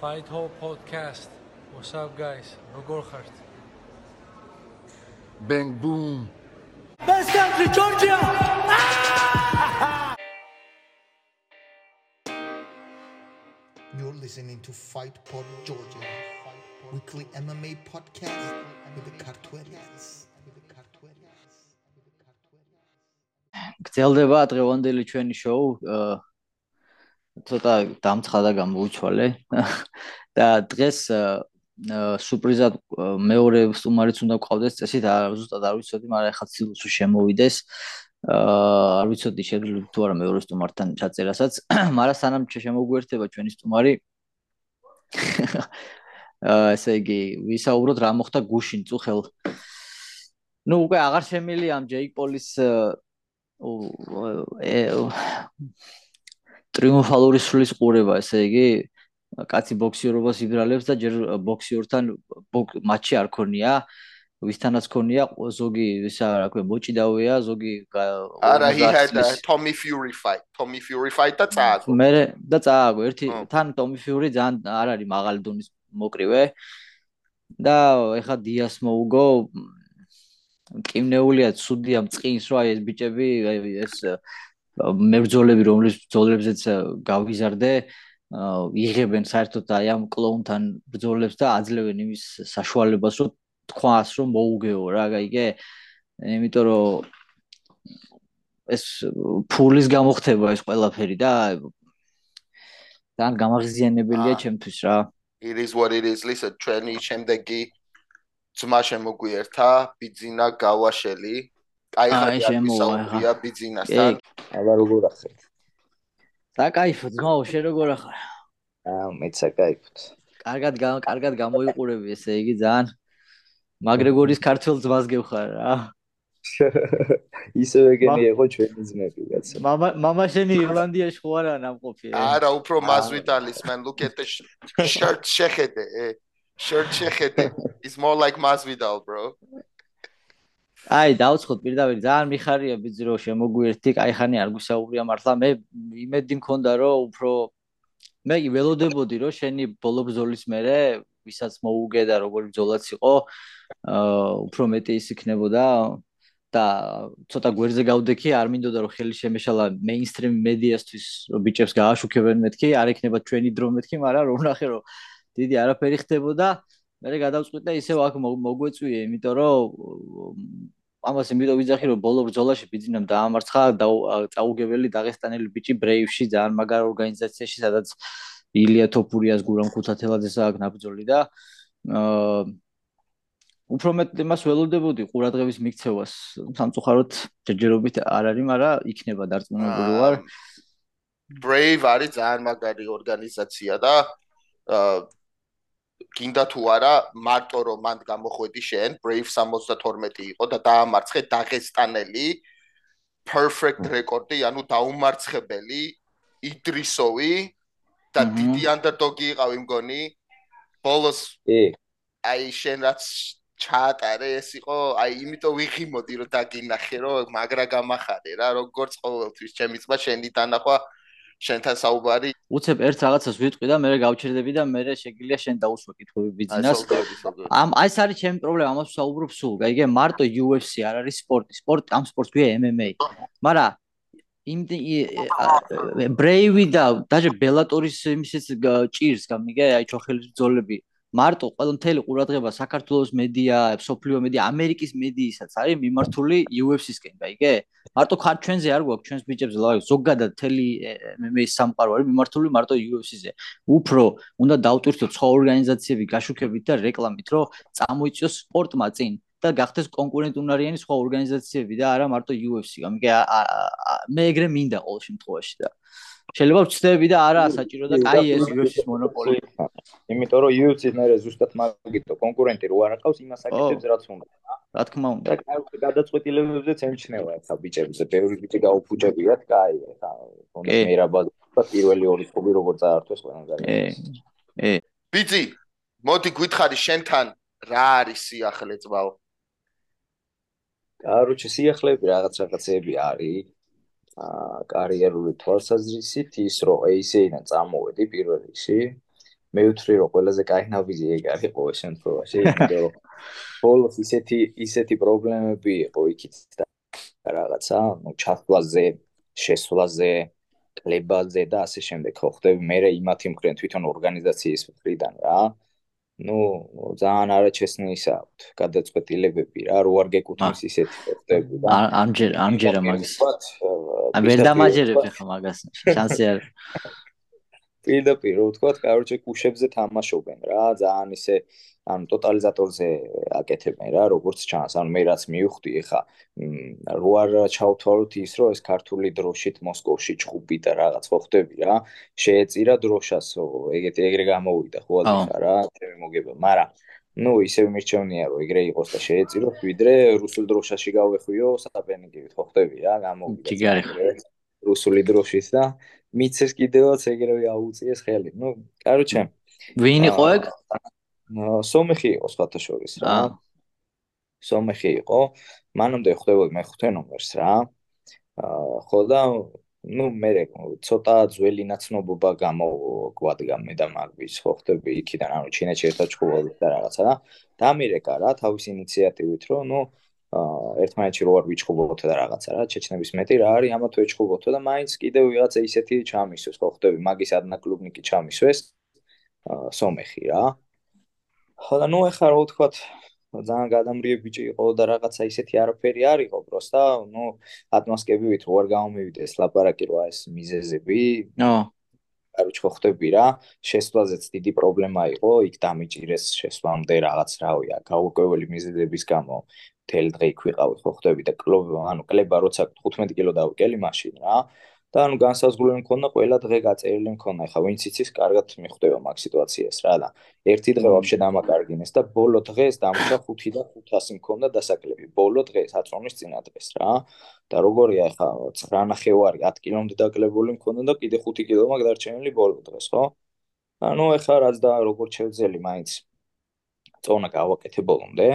Fight Hole podcast. What's up guys? როგორ ხართ? Bang boom. Best country, Georgia! You're listening to Fight Pod Georgia, weekly MMA podcast with the Cartuelians. გრძელდება დღევანდელი ჩვენი შოუ. ცოტა დამცხადა გამოუჩვალე. და დღეს სურპრიზად მეორე სტუმარიც უნდა გყავდეს წესით, არა ზუსტად არ ვიცოდი, მაგრამ ეხლა რომ შემოვიდეს. აა, არ ვიცოდი შეგვიძლია თუ არა მეორე სტუმართან ჩაწერასაც, მაგრამ სანამ შემოგვერთება ჩვენი სტუმარი აა, ესე იგი, ვისაუბროთ რა მოხდა გუშინ წუხელ. ну უკვე აღარ შემილია ამ ჯეიკ პოლის ტრიუმფალური სulis ყურება, ესე იგი, კაცი ბოქსიორობას იბრალებს და ჯერ ბოქსიორთან მატჩი არ ქონია. ვისთანაც ქონია ზოგი ისა რა ქვია მოჭიდავია ზოგი არა he had a Tommy Fury fight Tommy Fury fight და წააგო მე და წააგო ერთი თან Tommy Fury ძალიან არ არის მაღალი დონის მოკრივე და ეხა დიას მოუგო მკიმნეულია ცუდია მწყინს რა ეს ბიჭები ეს მებრძოლები რომლის ბრძოლებზეც გავიზარდე იღებენ საერთოდ აი ამ კლოუნთან ბრძოლებს და აძლევენ იმის საშუალებას რომ თქვას რომ მოუგეო რა. გაიგე იმიტომ რომ ეს ფულის გამოხდება ეს ყველაფერი და თან გამაღიზიანებელია ჩემთვის რა. It is what it is. Listen ჩვენი შემდეგი ძმა შემოგვიერთა ბიძინა გავაშელი კაი ხარ ისაუბრია ბიძინასთან. აბა როგორ ახეთ? საკაიფო, ძმაო, შენ როგორ ახარ? აა, მეც საკაიფოთ. კარგად, კარგად გამოიყურები, ესე იგი ძალიან მაგრეგორის ქართველ ძმას გევხარ რა. ისევე გემიეღო ჩვენი ძმები კაცო. მამა მამა შენი ირლანდიაში ხო არა ნამყოფი? არა, უფრო მას ვიტალის მან look at the shirt შეხედე. shirt შეხედე. It's more like Masvidal, bro. აი დაუცხოთ პირდაპირ. ძალიან მიხარია ბიძი რომ შემოგვიერთდი კაი ხანი არ გისაუბრია მართლა. მე იმედი მქონდა რომ უფრო მე ველოდებოდი რომ შენი ბოლო ბზოლის მერე ვისაც მოუგე და როგორი ბზოლაც იყო აა უფრო მეტი ის იქნებოდა. და ცოტა გვერდზე გავდექი არ მინდოდა რომ ხელი შემეშალა მეინსტრიმ მედიასთვის რომ ბიჭებს გააშუქებენ მეთქი. არ იქნება ჩვენი დრო მეთქი მაგრამ რომ ნახე რომ დიდი არაფერი ხდებოდა. მე გადავწყვიტე ისევ აქ მოგვეწვიე, იმიტომ რომ ამას იმიტომ ვიძახი რომ ბოლო ბრძოლაში ბიძინამ დაამარცხა და წაუგებელი დაღესტანელი ბიჭი ბრეივში ძალიან მაგარ ორგანიზაციაში, სადაც ილია თოფურიას გურამ ქუთათელაძეს აქ ნაბრძოლი და აა უფრო მეტ იმას ველოდებოდი ყურადღების მიქცევას სამწუხაროდ ჯერჯერობით არ არის, მაგრამ იქნება დარწმუნებული ვარ. Brave არის ძალიან მაგარი ორგანიზაცია და აა გინდა თუ არა მარტო რომ მან გამოხვედი შენ Brave 72 იყო და დაამარცხე დაღესტანელი perfect record-ი, ანუ დაუმარცხებელი იდრისოვი და დიდი underdog-ი იყავი მგონი. ბოლოს კი აი შენ რაც ჩაატარე ეს იყო აი იმიტომ ვიღიმოდი რომ დაგინახე რომ მაგრა გამახარე რა როგორც ყოველთვის. ჩემი ძმა შენი დანახვა შენთან საუბარი. უცებ ერთ რაღაცას ვიტყვი და მე გავჩერდები და მე შეგვიძლია შენ დაუსვა კითხვები ბიზნეს ამ აი ეს არის ჩემი პრობლემა ამას საუბრობ სულ გაიგე მარტო UFC არ არის სპორტი. სპორტი ამ სპორტს ქვია MMA. მაგრამ იმ ბრეივი და დაჟე ბელატორის იმისიც ჭირს გამიგე აი ჩოხელის ბძოლები მარტო ყველა მთელი ყურადღება საქართველოს მედია, სოფლიო მედია, ამერიკის მედიისაც არის მიმართული UFC-სკენ, გაიგე? მარტო ხარ ჩვენზე არ გვაქვს ჩვენს ბიჭებს ლავი, ზოგადად მთელი MMA-ის სამყარო არის მიმართული მარტო UFC-ზე. უფრო უნდა დავტვირთოთ სხვა ორგანიზაციები გაშუქებით და რეკლამით, რომ წამოიწიოს სპორტმა წინ და გახდეს კონკურენტუნარიანი სხვა ორგანიზაციები და არა მარტო UFC. გამიგე? მე ეგრე მინდა ყოველ შემთხვევაში და შეიძლება ვწდები და არა საჭირო და კაი ეს UFC-ის მონოპოლი. იმიტომ რომ UFC-ს მერე ზუსტად მაგითო კონკურენტი რო არ აყავს იმას აკეთებს რაც უნდა. რა თქმა უნდა. და კაი გადაწყვეტილებებზეც ემჩნევა ახლა ბიჭებზე, ბევრი ბიჭი გაუფუჭებიათ, კაი, ახლა თუნდაც მე რა ბაზა პირველი ორი კლუბი როგორ წაართვეს ყველან გარეთ. ე. ე. ბიჭი, მოდი გითხარი შენთან რა არის სიახლე ძმაო? კაროჩე სიახლეები რაღაც რაღაცეები არის. კარიერული თვალსაზრისით ის რომ AC-დან წამოვედი პირველ რიგში მე ვთვლი რომ ყველაზე კაი ნაბიჯი ეგ არის ყოველ შემთხვევაში, იმიტომ რომ ბოლოს ისეთი ისეთი პრობლემები იყო იქით და რაღაცა, ну ჩასვლაზე, შესვლაზე, კლებაზე და ასე შემდეგ ხო ხდები მე იმათი მხრიდან თვითონ ორგანიზაციის მხრიდან რა. Ну ძალიან არაჩესნი ისა აქვს გადაწყვეტილებები რა რო არ გეკუთვნის ისეთი ხდები და ამჯერ ამჯერ მაგის ამ ვერ დამაჯერებ ხა მაგას შანსი არ პირდაპირ რო ვთქვა, კაროჩე კუშებზე თამაშობენ რა, ძალიან ისე ანუ ტოტალიზატორზე აკეთებენ რა, როგორც ჩანს, ანუ მე რაც მივხვდი ხა, რო არ ჩავთვალოთ ის, რომ ეს ქართული დროშით მოსკოვში ჭუბი და რაღაც ხო ხდები რა, შეეწირა დროშასო, ეგეთი ეგრე გამოვიდა ხო ახლა რა, ჩემი მოგება, მაგრამ ну ისე მირჩევნია რომ ეგრე იყოს და შეეწიროს ვიდრე რუსულ დროშაში გავეხვიო საპენიკივით ხო ხდები რა გამოვიდა ჯიგარი რუსული დროშის და მიცეს კიდევაც ეგრევე აუწიეს ხელი. ну, короче, ვინ იყო ეგ? სომეხი იყო სხვათა შორის რა. სომეხი იყო. მანამდე ხვდებოდი მეხუთე ნომერს რა. აა ხო და ну, მე ცოტა ძველი ნაცნობობა გამოგვადგა მე და მაგვის ხო ხდები იქიდან, ანუ ჩინეთში ერთად ჩხუბობდი და რაღაცა და დამირეკა რა თავის ინიციატივით, რომ ну ერთმანეთში რო არ ვიჩხუბოთ და რაღაცა რა ჩეჩნების მეტი რა არის ამათ ვიჩხუბოთ და მაინც კიდევ ვიღაცა ისეთი ჩამისვეს. ხო ხდები მაგის ადნა კლუბნიკი ჩამისვეს სომეხი რა. ხო და ნუ ეხლა რო ვთქვათ ძალიან გადამრიე ბიჭი იყო და რაღაცა ისეთი არაფერი არისო პროსტა ნუ ატმოსკებივით რო არ გამომივიდეს ლაპარაკი რო ეს მიზეზები. ნო კაროჩ ხო ხდები რა. შესვლაზეც დიდი პრობლემა იყო იქ დამიჭირეს შესვლამდე რაღაც რავია გაუკვეველი მიზეზების გამო. მთელი დღე იქ ვიყავი ხო ხვდები და კლუბ ანუ კლება როცა 15 კილო დავკელი მაშინ რა და ანუ განსაზღვრული მქონდა ყველა დღე გაწერილი მქონდა. ხა ვინც იცის კარგად მიხვდება მაგ სიტუაციას რა და ერთი დღე ვაფშე დამაკარგინეს და ბოლო დღეს დამუშა 5 და 500 მქონდა დასაკლები. ბოლო დღეს აწონის წინა დღეს რა. და როგორია ხა 9 ნახევარი 10 კილომდე დაკლებული მქონდა და კიდე 5 კილო მაგ დარჩენილი ბოლო დღეს ხო? ანუ ეხა რაც და როგორ შევძელი მაინც. წონა გავაკეთე ბოლომდე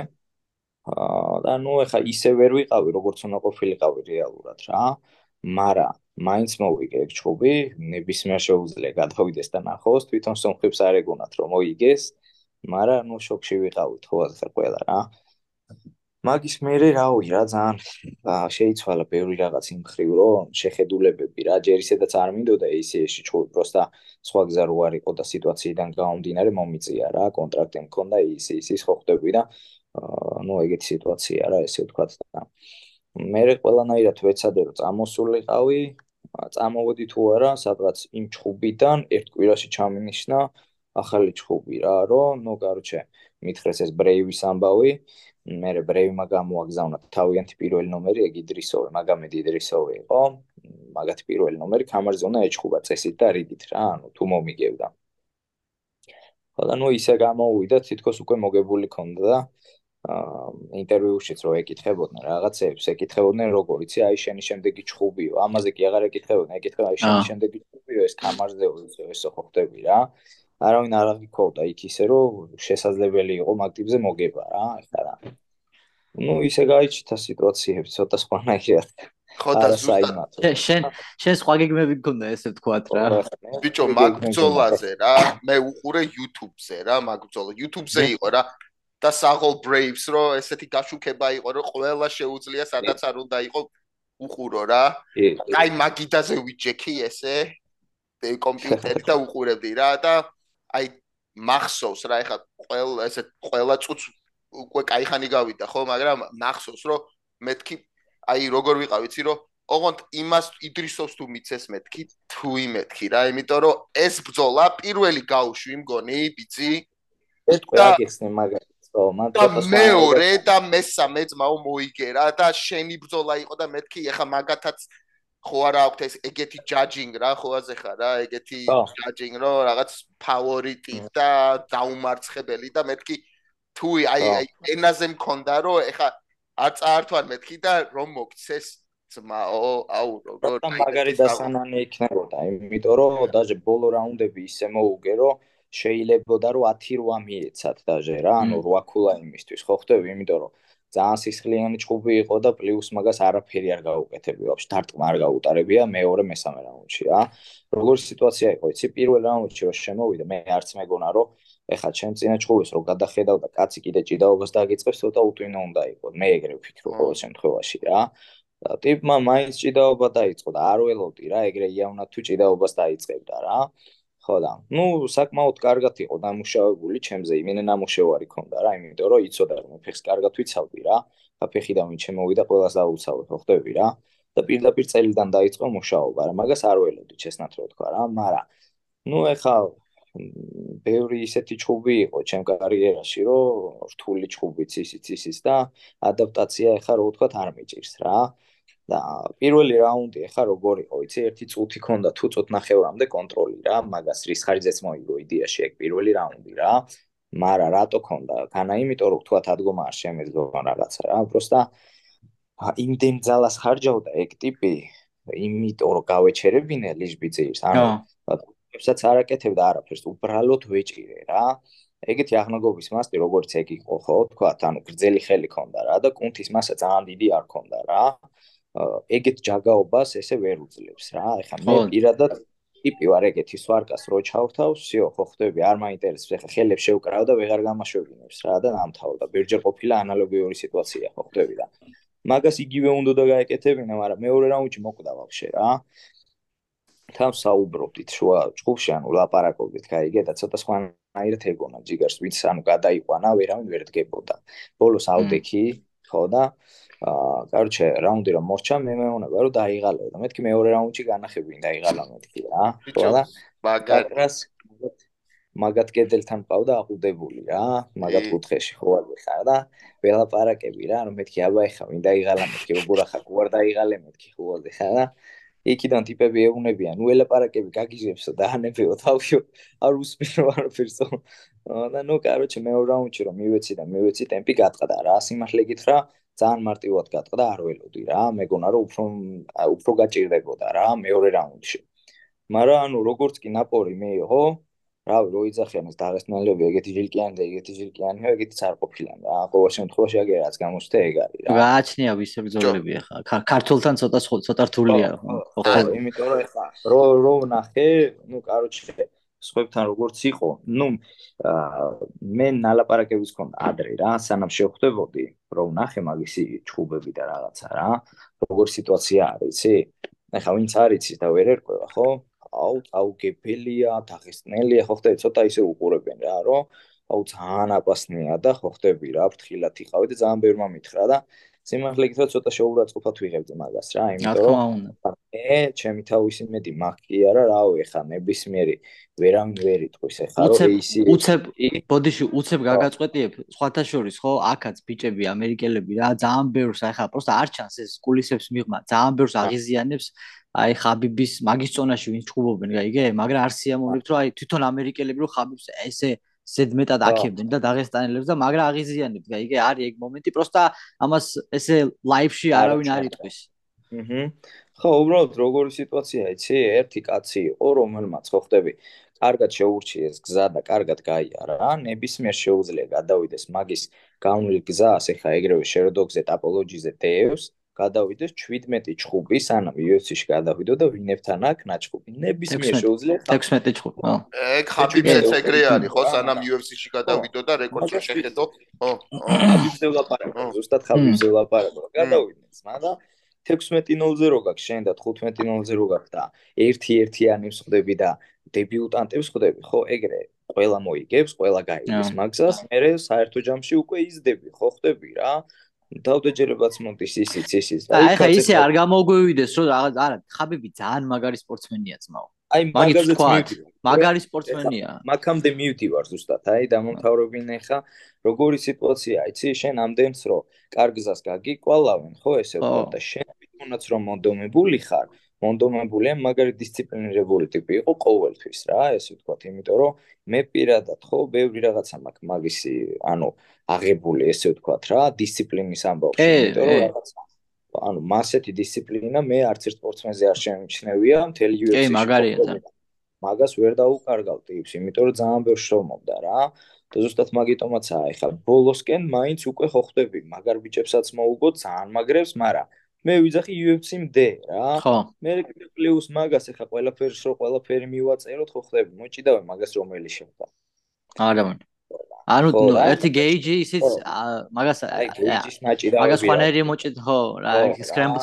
აა და ნუ ეხა ისე ვერ ვიყავი როგორც უნდა ყოფილიყავი რეალურად რა მარა მაინც მოვიგე ეგ ჩხუბი ნებისმიერ შეუძლია გადავიდეს და ნახოს თვითონ სომხებს არ ეგონათ რომ მოიგეს. მარა ნუ შოქში ვიყავით ხო ასე ყველა რა. მაგის მერე რავი რა ძალიან შეიცვალა ბევრი რაღაც იმ ხრივ რომ შეხედულებები რა ჯერ ისედაც არ მინდოდა ისეში ჩხუბი პროსტა სხვა გზა რო არ იყო და სიტუაციიდან გამომდინარე მომიწია რა კონტრაქტი მქონდა ის ის ის ხო ხდები და ну ეგეთი სიტუაცია რა ესე ვთქვათ და მე ყველანაირად ვეცადე რომ წამოსულიყავი, წამოვედი თუ არა, სადღაც იმ ჩხუბიდან ერთ კვირაში ჩამინიშნა ახალი ჩხუბი რა, რომ ნუ გარჩე მითხრეს ეს ბრეივის ამბავი, მე ბრეივმა გამოაგზავნა თავიანთი პირველი ნომერი ეგ იდრისოვი, მაგამედ იდრისოვი იყო. მაგათი პირველი ნომერი გამარზონა ეჩხუბა წესით და რიგით რა, ანუ თუ მომიგევდა. ხოლო ნუ ისე გამოვიდა, თითქოს უკვე მოგებული ქონდა და ინტერვიუშიც რო ეკითხებოდნენ რაღაცებს, ეკითხებოდნენ როგორ იცი, აი შენი შემდეგი ჩხუბიო, ამაზე კი აღარ ეკითხებოდნენ, ეკითხება აი შენი შემდეგი ჩხუბიო, ეს კამარზეო ესო ხო ხდები რა. არავინ არ აღიქოვდა იქ ისე რომ შესაძლებელი იყო მაგ ტიპზე მოგება რა, ეხლა რა. ну ისე გაიჩითა სიტუაციები ცოტა სხვანაირად. ხო და ზუსტად შენ შენ სხვა გეგმები გქონდა ესე ვთქვათ რა. ბიჭო მაგ ბძოლაზე რა, მე უყურე YouTube-ზე რა, მაგ ბძოლა YouTube-ზე იყო რა. და საღოლ ბრეივს რო ესეთი გაშუქება იყო რომ ყველა შეუძლია სადაც არ უნდა იყო უყურო რა. აი მაგიდაზე ვიჯექი ესე კომპიუტერი და უყურებდი რა და აი მახსოვს რა ეხა ყველა ესე ყველა წუც უკვე кай ხანი გავიდა ხო მაგრამ მახსოვს რომ მეთქი აი როგორ ვიყავ იცი რომ ოღონდ იმას იდრისოვს თუ მიცეს მეთქი თუ იმეთქი რა იმიტომ რომ ეს ბძოლა პირველი გაუშვი მგონი ბიცი ეს ყველა გესნე მაგრამ ხო მან ცოტა მეორე და მესამე ძმაო მოიგერა და შენი ბრძოლა იყო და მეთქი ეხა მაგათაც ხო არა აქვს ეს ეგეთი ჯაჯინგ რა ხო აზე ხარ რა ეგეთი ჯაჯინგ რო რაღაც ფავორიტი და დაუმარცხებელი და მეთქი თუ აი აი ენაზე მქონდა რომ ეხა არ წაართვარ მეთქი და რომ მოგცეს ძმაო აუ როგორ მაგარი დასანანი იქნებოდა იმიტომ რომ დაჟე ბოლო რაუნდები ისე მოუგე რომ შეიძლებოდა რომ 10-8 მიეცათ დაჟე რა, ანუ 8 ქულა იმისთვის, ხო ხდები, იმიტომ რომ ძალიან სისხლიანი ჭუბი იყო და პლუს მაგას არაფერი არ გაუკეთებია, ვაფშე დარტყმა არ გაუტარებია მეორე მესამე რაუნდში რა. როგორი სიტუაცია იყო, იცი, პირველ რაუნდში რო შემოვიდა, მე არც მეგონა რომ ეხლა ჩემ წინა ჭუბის რო გადახედავ და კაცი კიდე ჭიდაობას დააგიწევს, ცოტა უტვინო უნდა იყო. მე ეგრე ვფიქრობ ყოველ შემთხვევაში რა. და ტიპმა მაინც ჭიდაობა დაიწყო და არ ველოდი რა, ეგრე იავნად თუ ჭიდაობას დაიწყებდა რა. ხო და ნუ საკმაოდ კარგად იყო დამუშავებული ჩემზე იმენა ნამუშევარი ქონდა რა იმიტომ რომ იცოდა რომ ფეხს კარგად ვიცავდი რა და ფეხი და ვინ შემოვიდა ყველას დაუცავე ხო ხდები რა და პირდაპირ წელიდან დაიწყო მუშაობა რა მაგას არ ველოდი ჩესნათ რო თქვა რა მაგრამ ნუ ეხა ბევრი ისეთი ჭუბი იყო ჩემ კარიერაში რომ რთული ჭუბიც ისიც ისიც და ადაპტაცია ეხა რო ვთქვა არ მიჭირს რა და პირველი რაუნდი ახლა როგორ იყო, იცი, ერთი წუთი ქონდა თუ წუთ ნახევრამდე კონტროლი რა, მაგას რის ხარჯზეც მოიგო იდეაში ეგ პირველი რაუნდი რა. მარა რატო ქონდა? განა იმიტომ რომ თქვა ადგომა არ შემეძლო რაღაცა რა, უბრალოდ იმდენ ძალას ხარჯავდა ეგ ტიპი, იმიტომ რომ გავეჩერებინე ლიჟბიძეის, ანუ ეცაც არაკეთებდა არაფერს, უბრალოდ ვეჭირე რა. ეგეთი აღნაგობის მასტი როგორც ეგ იყო ხო, თქვა, ანუ გრძელი ხელი ქონდა რა და კუნთის მასა ძალიან დიდი არ ქონდა რა. ეგეთ ჯაგაობას ესე ვერ უძლებს რა. ეხლა მე პირადად ტიპი ვარ ეგეთი სვარკას რო ჩავთავ, всё, ხო ხდები, არ მაინტერესებს. ეხლა ხელებს შევკრავ და ვეღარ გამოშვებინებს რა და ნამთავდა. ბევრჯერ ყოფილა ანალოგიური სიტუაცია, ხო ხდები და. მაგას იგივე უნდა და გაეკეთებინა, მაგრამ მეორე რაუნდში მოკვდა ვაფშე რა. თან საუბრობდით შუა ჯგუფში, ანუ ლაპარაკობდით, გაიგე და ცოტა სხვანაირად ეგონა ჯიგარს, ვინც ანუ გადაიყვანა, ვერავინ ვერ დგებოდა. ბოლოს ავდექი, ხო და აა აა, короче, რაუნდი რომ მორჩა, მე მეუბნება რომ დაიღალე და მეთქი მეორე რაუნდში განახები, დაიღალა მეთქი რა. ყველა მაგას მაგათ კედელთან ყავდა აღუდებული რა, მაგათ კუთხეში ხო არ ვიხარ და ველაპარაკები რა, რომ მეთქი აბა ეხა ვინ დაიღალა მეთქი, როგორ ახლა ხო არ დაიღალე მეთქი ხო არ ვიხარ და იქიდან ტიპები ეუნებიან, უელაპარაკები გაგიჟებსო და ანებეო თავიო, არ უსმინო არაფერსო. და ნუ, короче, მეორე რაუნდში რომ მივეცი და მივეცი, ტემპი გატყდა რა, სიმართლე გითხრა, ძალიან მარტივად გატყდა, არ ველოდი რა, მეგონა რომ უფრო უფრო გაჭირდებოდა რა მეორე რაუნდში. მაგრამ ანუ როგორც კი ნაპორი მეიღო, რა რო იძახიანეს დაღესტნელები ეგეთი ჟილკიანი და ეგეთი ჟილკიანი, ეგეთიც არ ყოფილან რა. ყოველ შემთხვევაში აგერ რაც გამოსთე ეგ არის რა. გააჩნია ვისე ბრძოლები ახლა. ქართულთან ცოტა ცოტა რთულია ხო? ხო, იმიტომ რომ ახლა რო რო ნახე, ну, короче, სხვებთან როგორც იყო, ну, მე ნალაპარაკების კონდა ადრე რა, სანამ შევხვდებოდი, რომ ნახე მაგისი ჩხუბები და რაღაცა რა. როგორ სიტუაცია არის, იცი? ეხლა ვინც არიცის და ვერ ერკვევა, ხო? აუ, აუ გეფელია, დაღესტნელია, ხო ხტები, ცოტა ისე უყურებენ რა, რომ აუ ძალიან აპასნია და ხო ხტები რა, ფრთხილად იყავი და ძალიან ბევრმა მითხრა და სიმართლე გითხრა ცოტა შეურაცხყოფად ვიღებდი მაგას რა, იმიტომ რომ მე ჩემი თავისი მეტი მაგი არა, რაო ეხა ნებისმიერი ვერავინ ვერ იტყვის ეხა რომ ისი უცებ ბოდიში უცებ გაგაწყვეტიებ სხვათა შორის ხო აქაც ბიჭები ამერიკელები რა ძალიან ბევრს ეხა პროსტა არ ჩანს ეს კულისებს მიღმა ძალიან ბევრს აღიზიანებს აი ხაბიბის მაგის ზონაში ვინც ჭუბობენ გაიგე მაგრამ არ სიამოვნებთ რომ აი თვითონ ამერიკელები რომ ხაბიბს ესე ზედმეტად აქებდნენ და დაღესტანელებს და მაგრამ აღიზიანებთ, გაიგე, არის ეგ მომენტი, პროსტა ამას ესე ლაივში არავინ არ იტყვის. აჰა. ხო, უბრალოდ როგორი სიტუაცია იცი? ერთი კაცი იყო, რომელმაც ხო ხდები, კარგად შეურჩიეს გზა და კარგად გაიარა, ნებისმიერ შეუძლია გადავიდეს მაგის გამული გზას, ეხა ეგრევე შერდოგზე ტაპოლოგიზე დევს. გადავიდეს 17 ჩხუბი, სანამ UFC-ში გადავიდო და ვინებთან აქ ნაჩხუბი. ნებისმიერ შეუძლია 16 ჩხუბი, ხო. ეგ ხაბიბზეც ეგრე არის, ხო, სანამ UFC-ში გადავიდო და რეკორდს შეხედო. ხო. ხაბიბზე ვლაპარაკო, ზუსტად ხაბიბზე ვლაპარაკო. გადავიდეს, მაგრამ 16-0-ზე რო გაქვს შენ და 15-0-ზე რო გაქვს და 1-1-იანი მსხვდები და დებიუტანტებს ხვდები, ხო, ეგრე ყველა მოიგებს, ყველა გაიგებს მაგზას, მე საერთო ჯამში უკვე იზდები, ხო, ხვდები რა. დავდეჯერებაც მოდის ისიც ისიც და აი ხა ისე არ გამოგვივიდეს რომ რაღაც არა ხაბიბი ძალიან მაგარი სპორტსმენია ძმაო. აი მაგაზეც მივიდი მაგარი სპორტსმენია. მაგამდე მივიდი ვარ ზუსტად აი დამომთავრებინე ხა როგორი სიტუაცია იცი შენ ამდენს რომ კარგზას გაგიკვალავენ ხო ესე ვთქვა და შენ თვითონაც რომ მონდომებული ხარ მონდომებული ან მაგარი დისციპლინირებული ტიპი იყო ყოველთვის რა ესე ვთქვა იმიტომ რომ მე პირადად ხო ბევრი რაღაცა მაქვს მაგისი ანუ აღებული ესე ვთქვათ რა დისციპლინის ამბავში იმიტომ რომ რაღაცა ანუ მასეთი დისციპლინა მე არც ერთ სპორტსმენზე არ შემჩნევია მთელი UFC კი მაგარია თან. მაგას ვერ დაუკარგავ ტიპს, იმიტომ რომ ძალიან ბევრ შრომობდა რა. და ზუსტად მაგიტომაცაა, ეხლა ბოლოსკენ მაინც უკვე ხო ხვდები, მაგარ ბიჭებსაც მოუგო ძალიან მაგრებს, მაგრამ მე ვიძახი UFC-მდე რა. ხო. მე პლუს მაგას ეხლა ყველაფერს რო ყველაფერი მივაწეროთ, ხო ხვდები, მოჭიდავე მაგას რომელი შეხვდა. არა მან. ანუ ერთი გეიჯი ისიც მაგას მაგას ხანერი მოჭიდ ხო რა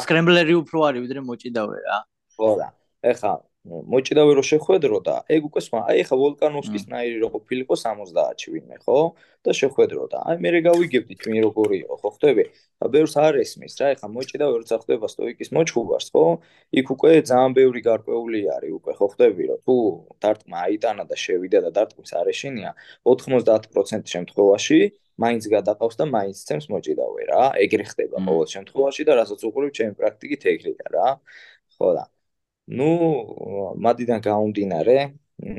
სკრემბლერი უფრო არის ვიდრე მოჭიდავე რა ხო რა. ეხლა მოჭიდავე რო შეხვედრო და ეგ უკვე სხვა. აი ეხლა ვოლკანოვსკის ნაირი რო ყოფილიყო 70-ში ვინმე, ხო? და შეხვედრო და აი მე გავიგებდი თქვენ როგორი იყო, ხო ხვდები? და ბევრს არ ესმის რა, ეხლა მოჭიდავე როცა ხდება სტოიკის მოჩხუბარს, ხო? იქ უკვე ძალიან ბევრი გარკვეული არის უკვე, ხო ხვდები, რომ თუ დარტყმა აიტანა და შევიდა და დარტყმის არ ეშინია, 90% შემთხვევაში მაინც გადაყავს და მაინც ცემს მოჭიდავე რა. ეგრე ხდება ყოველ შემთხვევაში და რასაც უყურებ ჩემი პრაქტიკით ეგრეა რა. ხო და ну მადიდან გამომდინარე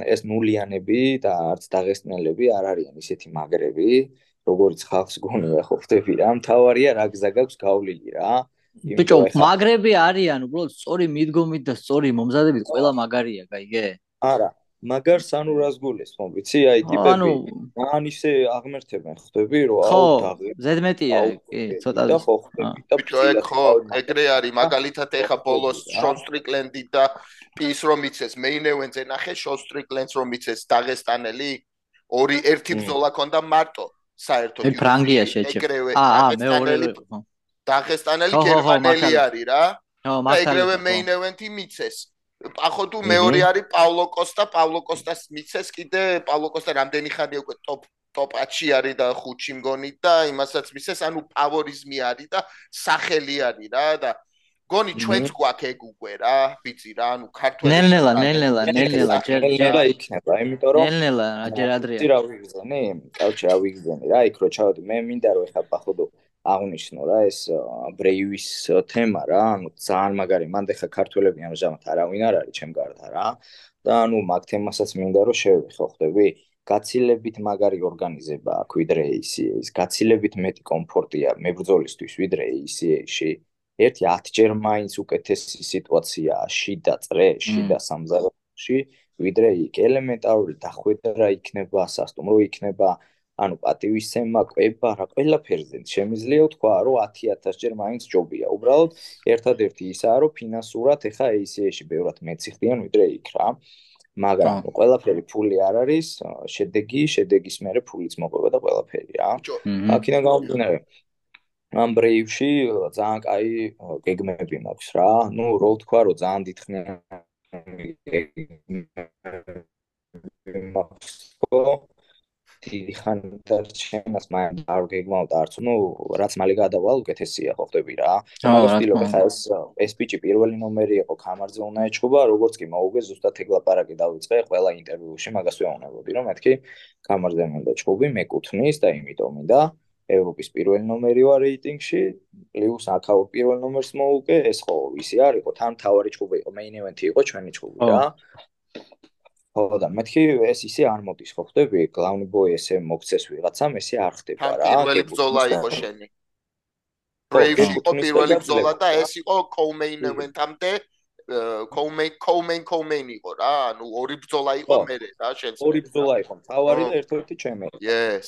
ეს ნულიანები და არც დაღესტნელები არ არიან ისეთი მაგრები როგორც ხალხს გონია ხო ხდები რა. მთავარია რა გზა გაქვს გავლილი რა. ბიჭო მაგრები არიან უბრალოდ სწორი მიდგომით და სწორი მომზადებით ყველა მაგარია გაიგე. არა მაგარ სანუ რას გულეს ხო ვიცი აი ტიპები ანუ ან ისე აღმერთებენ ხდები რომ ხო აუ დაღე ზედმეტია კი ცოტა და ხო ხდები და ბიჭო ეგ ხო ეგრე არის მაგალითად ეხა ბოლოს შონ სტრიკლენდი და პის რომ იცეს მეინ ევენზე ნახე შონ სტრიკლენდს რომ იცეს დაღესტანელი ორი ერთი მმ. ბრძოლა ქონდა მარტო საერთოდ მე ფრანგია შეჭე აა მეორე დაღესტანელი გერმანელი არის რა ხო და ეგრევე მეინ ევენთი მიცეს ახო თუ მეორე არის პავლო კოსტა, პავლო კოსტას მიცეს კიდე პავლო კოსტა რამდენი ხანი უკვე ტოპ ტოპაჩი არის და ხუთში მგონი და იმასაც მისეს, ანუ პავორიზმი არის და სახელი არის რა და გონი ჩვენც გვაქვს ეგ უკვე რა, ვიცი რა, ანუ ქართველი ნელნელა, ნელნელა, ნელნელა ჯერ ნელნელა იქნება, იმიტომ რომ ნელნელა ჯერ ადრე. ტირა ვიგზენი, კავშირა ვიგზენი რა, იქ რო ჩავედი, მე მინდა რომ ეხა ბახობო აღნიშნო რა ეს ბრეივის თემა რა, ანუ ძალიან მაგარი, მანდ ეხლა ქართველები ამჟამად არავინ არ არის ჩემ გარდა რა. და ანუ მაგ თემასაც მინდა რომ შევეხო, ხვდები? გაცილებით მაგარი ორგანიზება აქვს ვიდრე ACA-ის, გაცილებით მეტი კომფორტია მებრძოლისთვის ვიდრე ACA-ში. ერთი 10 ჯერ მაინც უკეთესი სიტუაციაა შიდა წრეში და სამზარეულოში, ვიდრე იქ ელემენტარული დახვედრა იქნება, სასტუმრო იქნება, ანუ პატივისცემა, კვება, რა ყველაფერზე შემიძლია თქვა, რომ 10000 ჯერ მაინც ჯობია. უბრალოდ ერთადერთი ისაა, რომ ფინანსურად ეხა ACA-ში ბევრად მეცი ხდიან ვიდრე იქ რა. მაგრამ ყველაფერი ფული არ არის, შედეგი, შედეგის მერე ფულიც მოყვება და ყველაფერი რა. აქედან გამომდინარე ამ ბრეივში ძალიან კაი გეგმები მაქვს რა. ნუ რო ვთქვა, რომ ძალიან დიდხნიანი გეგმები მაქვს. ხო? დიდი ხანი დარჩენას მაინც არ გეგმავ და არც ნუ რაც მალე გადავალ უკეთესია ხო ხდები რა. თქმა ხა ეს ეს ბიჭი პირველი ნომერი იყო, კამარზე უნდა ეჩხუბა, როგორც კი მოუგე ზუსტად ეგ ლაპარაკი დავიწყე ყველა ინტერვიუში, მაგას ვეუბნებოდი, რომ მეთქი კამარზე მინდა ჩხუბი, მეკუთვნის და იმიტომ მინდა ევროპის პირველი ნომერი ვარ რეიტინგში, პლუს აქაო პირველ ნომერს მოუგე, ეს ხო ისი არ იყო, თან თავარი ჩხუბი იყო, მეინ ევენთი იყო ჩვენი ხო. რა. ხო და მეთქი ეს ისე არ მოდის, ხო ხდები? გლავნი ბოი ესე მოგცეს ვიღაცამ, ესე არ ხდება რა. პირველი ბრძოლა და- იყო შენი ხო, ბრეივში იყო პირველი ბრძოლა და ეს იყო კოუმეინ ევენთამდე კოუმეინ კოუმეინ კოუმეინ იყო რა ანუ ორი ბრძოლა იყო ხო. მე რა შენს ორი ბრძოლა იყო, მთავარი ხო. და ერთ-ერთი ჩემი. yes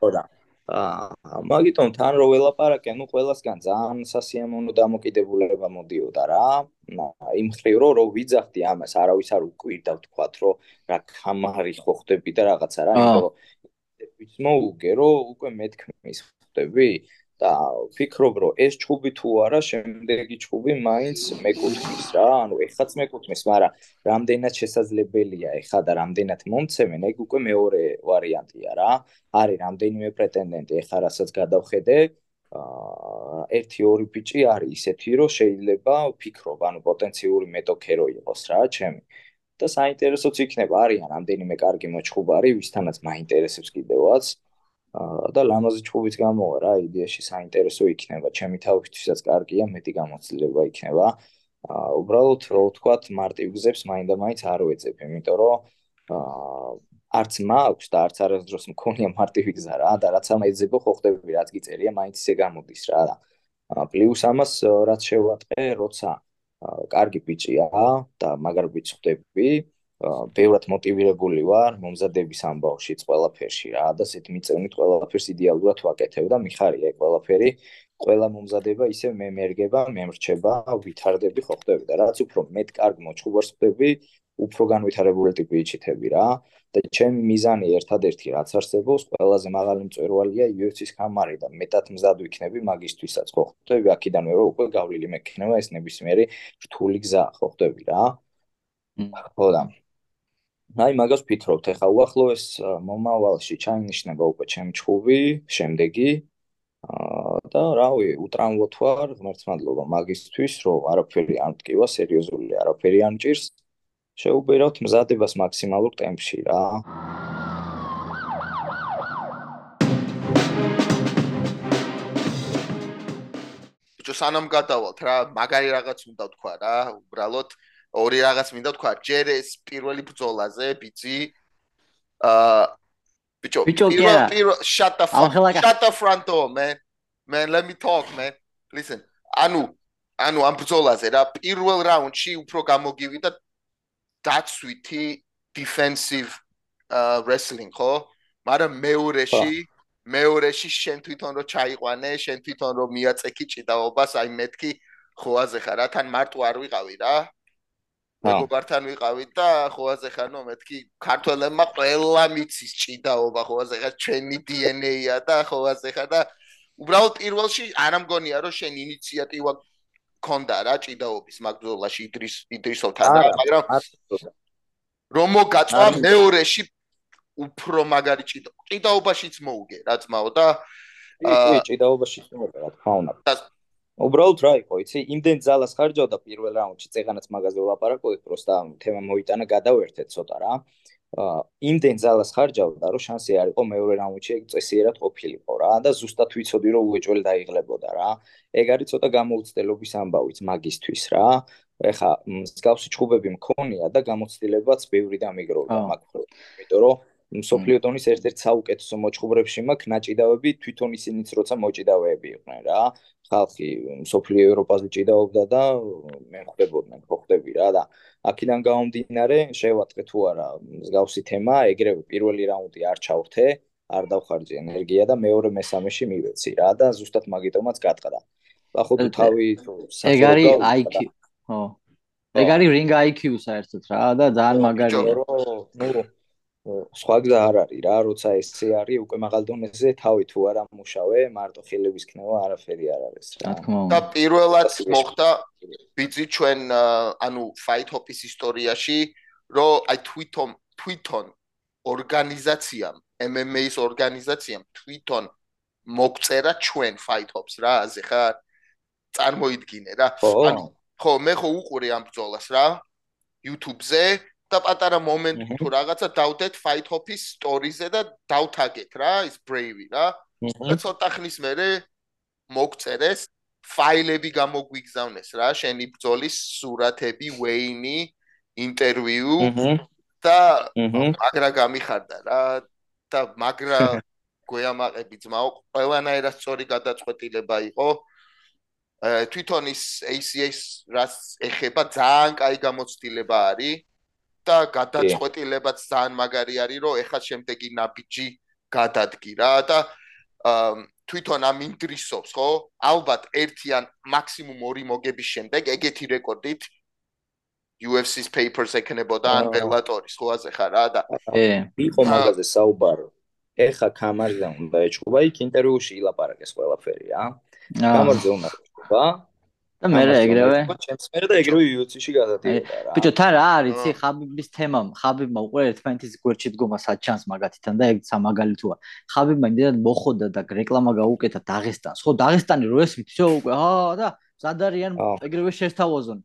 ხო და მაგიტომ თან რო ველაპარაკე, ნუ ყველასგან ძალიან სასიამოვნო დამოკიდებულება მოდიოდა რა. იმ ხრივ რო რო ვიძახდი ამას, არავის არ უკვირდა ვთქვათ, რომ რა კამარი ხო ხდები და რაღაცა რა, აა. იმიტომ რომ ვის მოუგე, რომ უკვე მეთქმის ხდები და ვფიქრობ, რომ ეს ჩხუბი თუ არა, შემდეგი ჩხუბი მაინც მეკუთვნის რა. ანუ ეხაც მეკუთვნის, მაგრამ რამდენად შესაძლებელია ეხა და რამდენად მომცემენ, ეგ უკვე მეორე ვარიანტია რა. არის რამდენიმე პრეტენდენტი, ეხა რასაც გადავხედე, აა 1-2 ბიჭი არის ისეთი, რომ შეიძლება ვფიქრობ, ანუ პოტენციური მეტოქე რო იყოს რა, ჩემი. და საინტერესოც იქნება, არიან რამდენიმე კარგი მოჩხუბარი, ვისთანაც მაინტერესებს კიდევაც. აა და ლამაზი ჩხუბიც გამოვა რა, იდეაში საინტერესო იქნება, ჩემი თავისთვისაც კარგია, მეტი გამოცდილება იქნება. აა უბრალოდ რო ვთქვათ, მარტივ გზებს მაინდა-მაინც არ ვეძებ, იმიტომ რომ აა არც მაქვს და არც არასდროს მქონია მარტივი გზა რა და რაც ამ ეძებო ხო ხდები რაც გიწერია მაინც ისე გამოდის რა აა, პლუს ამას აა, რაც შევატყე როცა აა, კარგი ბიჭია და მაგარ ბიჭს ხდები ბევრად მოტივირებული ვარ მომზადების ამბავშიც ყველაფერში რა. და ესეთ მიწევნით ყველაფერს იდეალურად ვაკეთებ და მიხარია ეგ ყველაფერი. ყველა მომზადება ისე მე მერგება, მემრჩება, ვითარდები ხო ხდები და რაც უფრო მეტ კარგ მოჩხუბარს ხდები, უფრო განვითარებული ტიპი იჩითები რა. და ჩემი მიზანი ერთადერთი რაც არსებობს, ყველაზე მაღალი მწვერვალია UFC-ს კამარი და მეტად მზად ვიქნები მაგისთვისაც ხო ხდები აქიდანვე რომ უკვე გავლილი მექნება ეს ნებისმიერი რთული გზა ხო ხდები რა ხო და აი მაგას ვფიქრობთ. ახლა უახლოეს მომავალში ჩაინიშნება უკვე ჩემი ჩხუბი, შემდეგი და რავი, უტრავოთ ვარ, მართლმადლობა მაგისთვის, რომ არაფერი არ მткиვა, სერიოზული არაფერი არ მჭირს. შეუბერავთ მზადებას მაქსიმალურ ტემპში რა. ბიჭო, სანამ გადავალთ რა, მაგარი რაღაც უნდა თქვა რა, უბრალოდ ორი რაღაც მინდა თქვა, ჯერ ეს პირველი ბრძოლაზე, ბიჭი აა Bicho, Bicho, yeah. shut the fuck, shut the front door, man. Man, let me talk, man. Listen. ანუ ანუ ამ ბრძოლაზე რა პირველ რაუნდში უფრო გამოგივიდა დაცვითი defensive uh wrestling ხო? მაგრამ მეორეში მეორეში შენ თვითონ რო ჩაიყვანე, შენ თვითონ რო მიაწექი ჭიდაობას, აი მეთქი ხოაზე ხარ რა, თან მარტო არ ვიყავი რა. მეგობართან ვიყავით და ხოაზე ხანო მეთქი ქართველებმა ყველა მიცის ჭიდაობა ხოაზე ხა ჩვენი DNA-ა და ხოაზე ხა და უბრალოდ პირველში არ ამგონია რომ შენ ინიციატივა ქონდა რა ჭიდაობის მაგბზოლაში იდრის იდრისოვთან და მაგრამ რომ მოგაწვა მეორეში უფრო მაგარი ჭიდა ჭიდაობაშიც მოუგე რა ძმაო და კი ჭიდაობაშიც მოუგე რა თქმა უნდა უბრალოდ რა იყო, იცი, იმდენ ძალას ხარჯავდა პირველ რაუნდში, წეგანაც მაგაზე ვლაპარაკობთ, პროსტა თემა მოიტანა გადავერთეთ ცოტა რა. აა იმდენ ძალას ხარჯავდა, რომ შანსი არ იყო მეორე რაუნდში ეგ წესიერად ყოფილიყო რა და ზუსტად ვიცოდი, რომ უეჭველი დაიღლებოდა რა. ეგ არის ცოტა გამოუცდელობის ამბავიც მაგისთვის რა. ეხა მსგავსი ჩხუბები მქონია და გამოცდილებაც ბევრი დამიგროვდა მაგ ხოლმე. იმიტომ რომ სოფლიო დონის ერთ-ერთ საუკეთესო მოჭუბრებში მაქვს ნაჭიდავები თვითონ ისინიც როცა მოჭიდავეები იყვნენ რა ხალხი სოფლიო ევროპაზე ჭიდაობდა და მე ხვდებოდნენ ხო ხვდები რა. და აქედან გამომდინარე შევატყე თუ არა მსგავსი თემა ეგრევე პირველი რაუნდი არ ჩავრთე არ დავხარჯე ენერგია და მეორე მესამეში მივეცი რა და ზუსტად მაგიტომაც გატყდა ახლა თუ თავი ეგ არის IQ ხო ეგ არის ring IQ საერთოდ რა და ძალიან მაგარია ნუ სხვა გზა არ არის რა, როცა ესე არის უკვე მაღალ დონეზე თავი თუ არა მუშავე, მარტო ხილების ქნება არაფერი არ არის რა. და პირველად მოხდა ბიძი ჩვენ ანუ fight hop-ის ისტორიაში, რომ აი თვითონ თვითონ ორგანიზაციამ, MMA-ის ორგანიზაციამ თვითონ მოგწერა ჩვენ fight hop-ს რა, აზე ხარ? წარმოიდგინე რა. ანუ ხო, მე ხო უყურე ამ ბრძოლას რა. YouTube-ზე და პატარა მომენტი თუ რაღაცა დავდეთ fight hop-ის stories-ზე და დავთაგეთ რა ის brave რა. და ცოტა ხნის მერე მოგწერეს ფაილები გამოგვიგზავნეს რა შენი ბრძოლის სურათები wayne ინტერვიუ და მაგრა გამიხარდა რა და მაგრა გოიამაყები ძმაო ყველანაირად სწორი გადაწყვეტილება იყო. თვითონ ის ACS რას ეხება ძალიან კაი გამოცდილება არის და გადაწყვეტილებაც ძალიან მაგარი არის, რომ ეხლა შემდეგი ნაბიჯი გადადგი რა და თვითონ ამ ინდრისობს, ხო? ალბათ ერთი ან მაქსიმუმ ორი მოგების შემდეგ ეგეთი რეკორდით UFC-ს papers ეკნებოდა ან Bellator-ის, ხო ასე ხარ რა და ე, იყო მაგაზე საუბარო. ეხა კამარზე უნდა ეჭუბა იქ ინტერვიუში ილაპარაკეს ყველაფერი რა. კამარზე უნდა ეჭუბა. და მე ეგრევე ჩემს მე და ეგრევე UFC-ში გადადიოდა რა. ბიჭო, თან რა არის, ცი ხაბიბის თემა, ხაბიბმა უკვე ერთმანეთის გვერდში დგომა საჩანს მაგათიდან და ეგ სამაგალითოა. ხაბიბმა იმდენად მოხოდა და რეკლამა გაუკეთა დაღესტანს. ხო, დაღესტანი რო ესმით, შო უკვე, აა და ზადარიან ეგრევე შეესთავაზონ.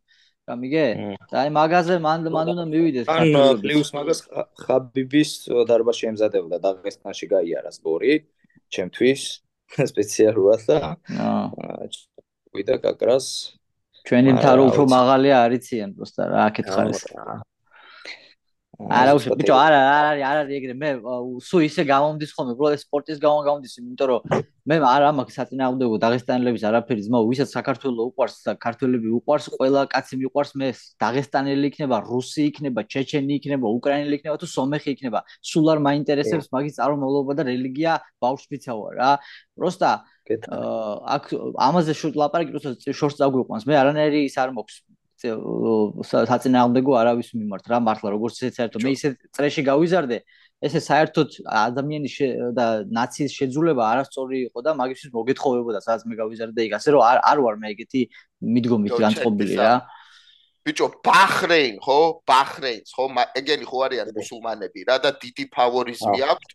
რა მიგე? და აი მაგაზე მან მან უნდა მივიდეს. ან პლუს მაგას ხაბიბის დარბა შეემზადებოდა დაღესტანში გაიარას გორი ჩემთვის სპეციალურად და აა ვიდა კაკრას ჩვენი მთავრო უფრო მაღალია არიციან პროსტა რა აქეთ ხარ ეს არა უშ ბიჭო არა არ არის არ არის ეგრე. მე სულ ისე გამომდის ხოლმე უბრალოდ სპორტის გამო გამომდის იმიტომ რომ მე არ ამაქვს საწინააღმდეგო დაღესტანელების არაფერი ძმა ვისაც საქართველოს უყვარს საქართველები უყვარს ყველა კაცი მიყვარს მე დაღესტანელი იქნება რუსი იქნება ჩეჩენი იქნება უკრაინელი იქნება თუ სომეხი იქნება. სულ არ მაინტერესებს მაგის წარმომავლობა და რელიგია ბავშვს ვიცავ რა. პროსტა აქ ამაზე შუთ ლაპარაკი როცა შორს წაგვიყვანს. მე არანაირი ის არ მოქვს საწინააღმდეგო არავის მიმართ რა მართლა როგორც ისე საერთოდ. მე ისე წრეში გავიზარდე ესე საერთოდ ადამიანის და ნაციის შეძულება არასწორი იყო და მაგისთვის მოგეთხოვებოდა სადაც მე გავიზარდე იქ. ასე რომ არ არ ვარ მე ეგეთი მიდგომით განწყობილი რა. ბიჭო ბახრეინ ხო? ბახრეინს ხო? ეგენი ხო არიან მუსულმანები რა და დიდი ფავორიზმი აქვს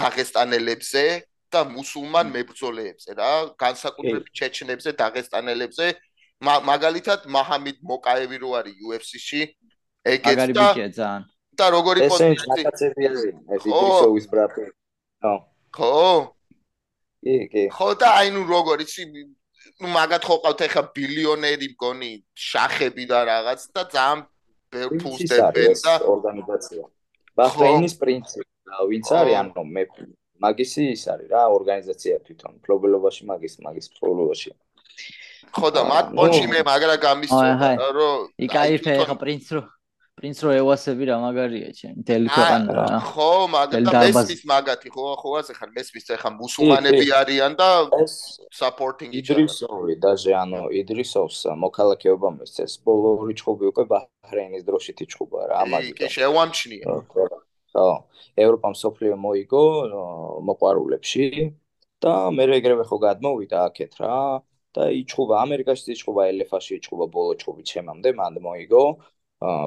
დაღესტანელებზე და მუსულმან მებრძოლეებზე რა განსაკუთრებით ჩეჩნებზე დაღესტანელებზე მაგალითად მაჰამედ მოკაევი რო არის UFC-ში ეგეც და მაგარი ბიჭია ძალიან. და როგორი პოზიცია ეს ისოვის ბრატი ხო. ხო. კი კი. ხო და აი ნუ როგორ იცი ნუ მაგათ ხო ყავთ ახლა ბილიონერი მგონი შახები და რაღაც და ძალიან ბევრ ფულს დებენ და ორგანიზაცია. ბახრეინის პრინციპი რა ვინც არის ანუ მე მაგისი ის არის რა ორგანიზაცია თვითონ ფლობელობაში მაგის მაგის ფლობელობაში ხო და მათ პონჩი მე მაგრა გამისწორა რომ იკაიფე ხა პრინც რო პრინც რო ევასები რა მაგარია ჩემ თელი ქვეყანა რა. ხო მაგათი მესმის მაგათი ხო ხო ასე ხარ მესმის ხა მუსულმანები არიან და supporting იდრისოვი დაჟე ანუ იდრისოვს მოქალაქეობა მისცეს ბოლო რიცხობი უკვე ბაჰრეინის დროშით იჩხუბა რა ამაზე. კი შევამჩნია. ხო ევროპამ სოფლიო მოიგო მოყარულებში და მე ეგრევე ხო გადმოვიდა აქეთ რა და იჩხუბა ამერიკაში იჩხუბა ელეფაში იჩხუბა ბოლო ჩხუბი ჩემამდე მანდ მოიგო.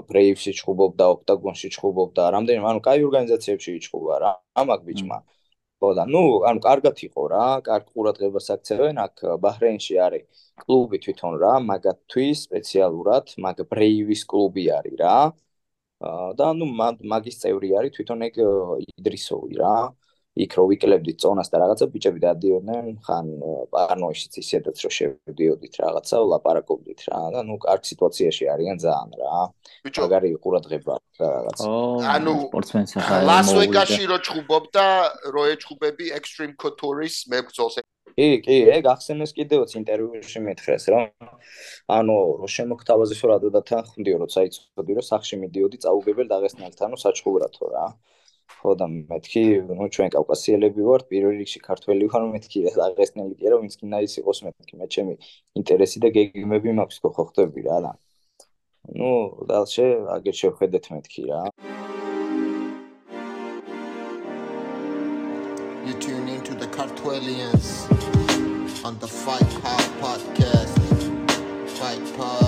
ბრეივსი ჩხუბობდა ოქტაგონში ჩხუბობდა რამდენი ანუ კაი ორგანიზაციებში იჩხუბა რა ამაკ ბიჭმა. ხო და ნუ ანუ კარგად იყო რა კარგ ყურადღებას აქცევენ აქ ბაჰრეინში არის კლუბი თვითონ რა მაგათთვის სპეციალურად მაგ ბრეივის კლუბი არის რა. და ნუ მაგის წევრი არის თვითონ ეგ იდრისოვი რა იქ რო ვიკლებდით წონას და რაღაცა ბიჭები დადიოდნენ ხან პარნოიშიც ისედაც რო შევდიოდით რაღაცა ლაპარაკობდით რა. და ნუ კარგ სიტუაციაში არიან ძალიან რა. მაგარი ყურადღება რაღაცა ანუ სპორტსმენს ახლა ლას-ვეგასში რო ჩხუბობდა რო ეჩხუბები extreme couture-ის მებრძოლს კი კი ეგ ახსენეს კიდევაც ინტერვიუში მეთხრეს რომ ანუ რო შემოგთავაზეს რა და თან ხმდიო როცა იცოდი რომ სახში მიდიოდი წაუგებელ დაღესტნელთან საჩხუბრათო რა ხო და მეთქი ნუ ჩვენ კავკასიელები ვართ პირველ რიგში ქართველი ვარ მეთქი აღესნელი კი არა ვინც კი ნაის იყოს მეთქი მე ჩემი ინტერესი და გეგმები მაქვს ხო ხვდები რა და ნუ დალშე აგერ შევხედეთ მეთქი რა You tune into the Cartwellians on the Fight Pod podcast. Fight Pod.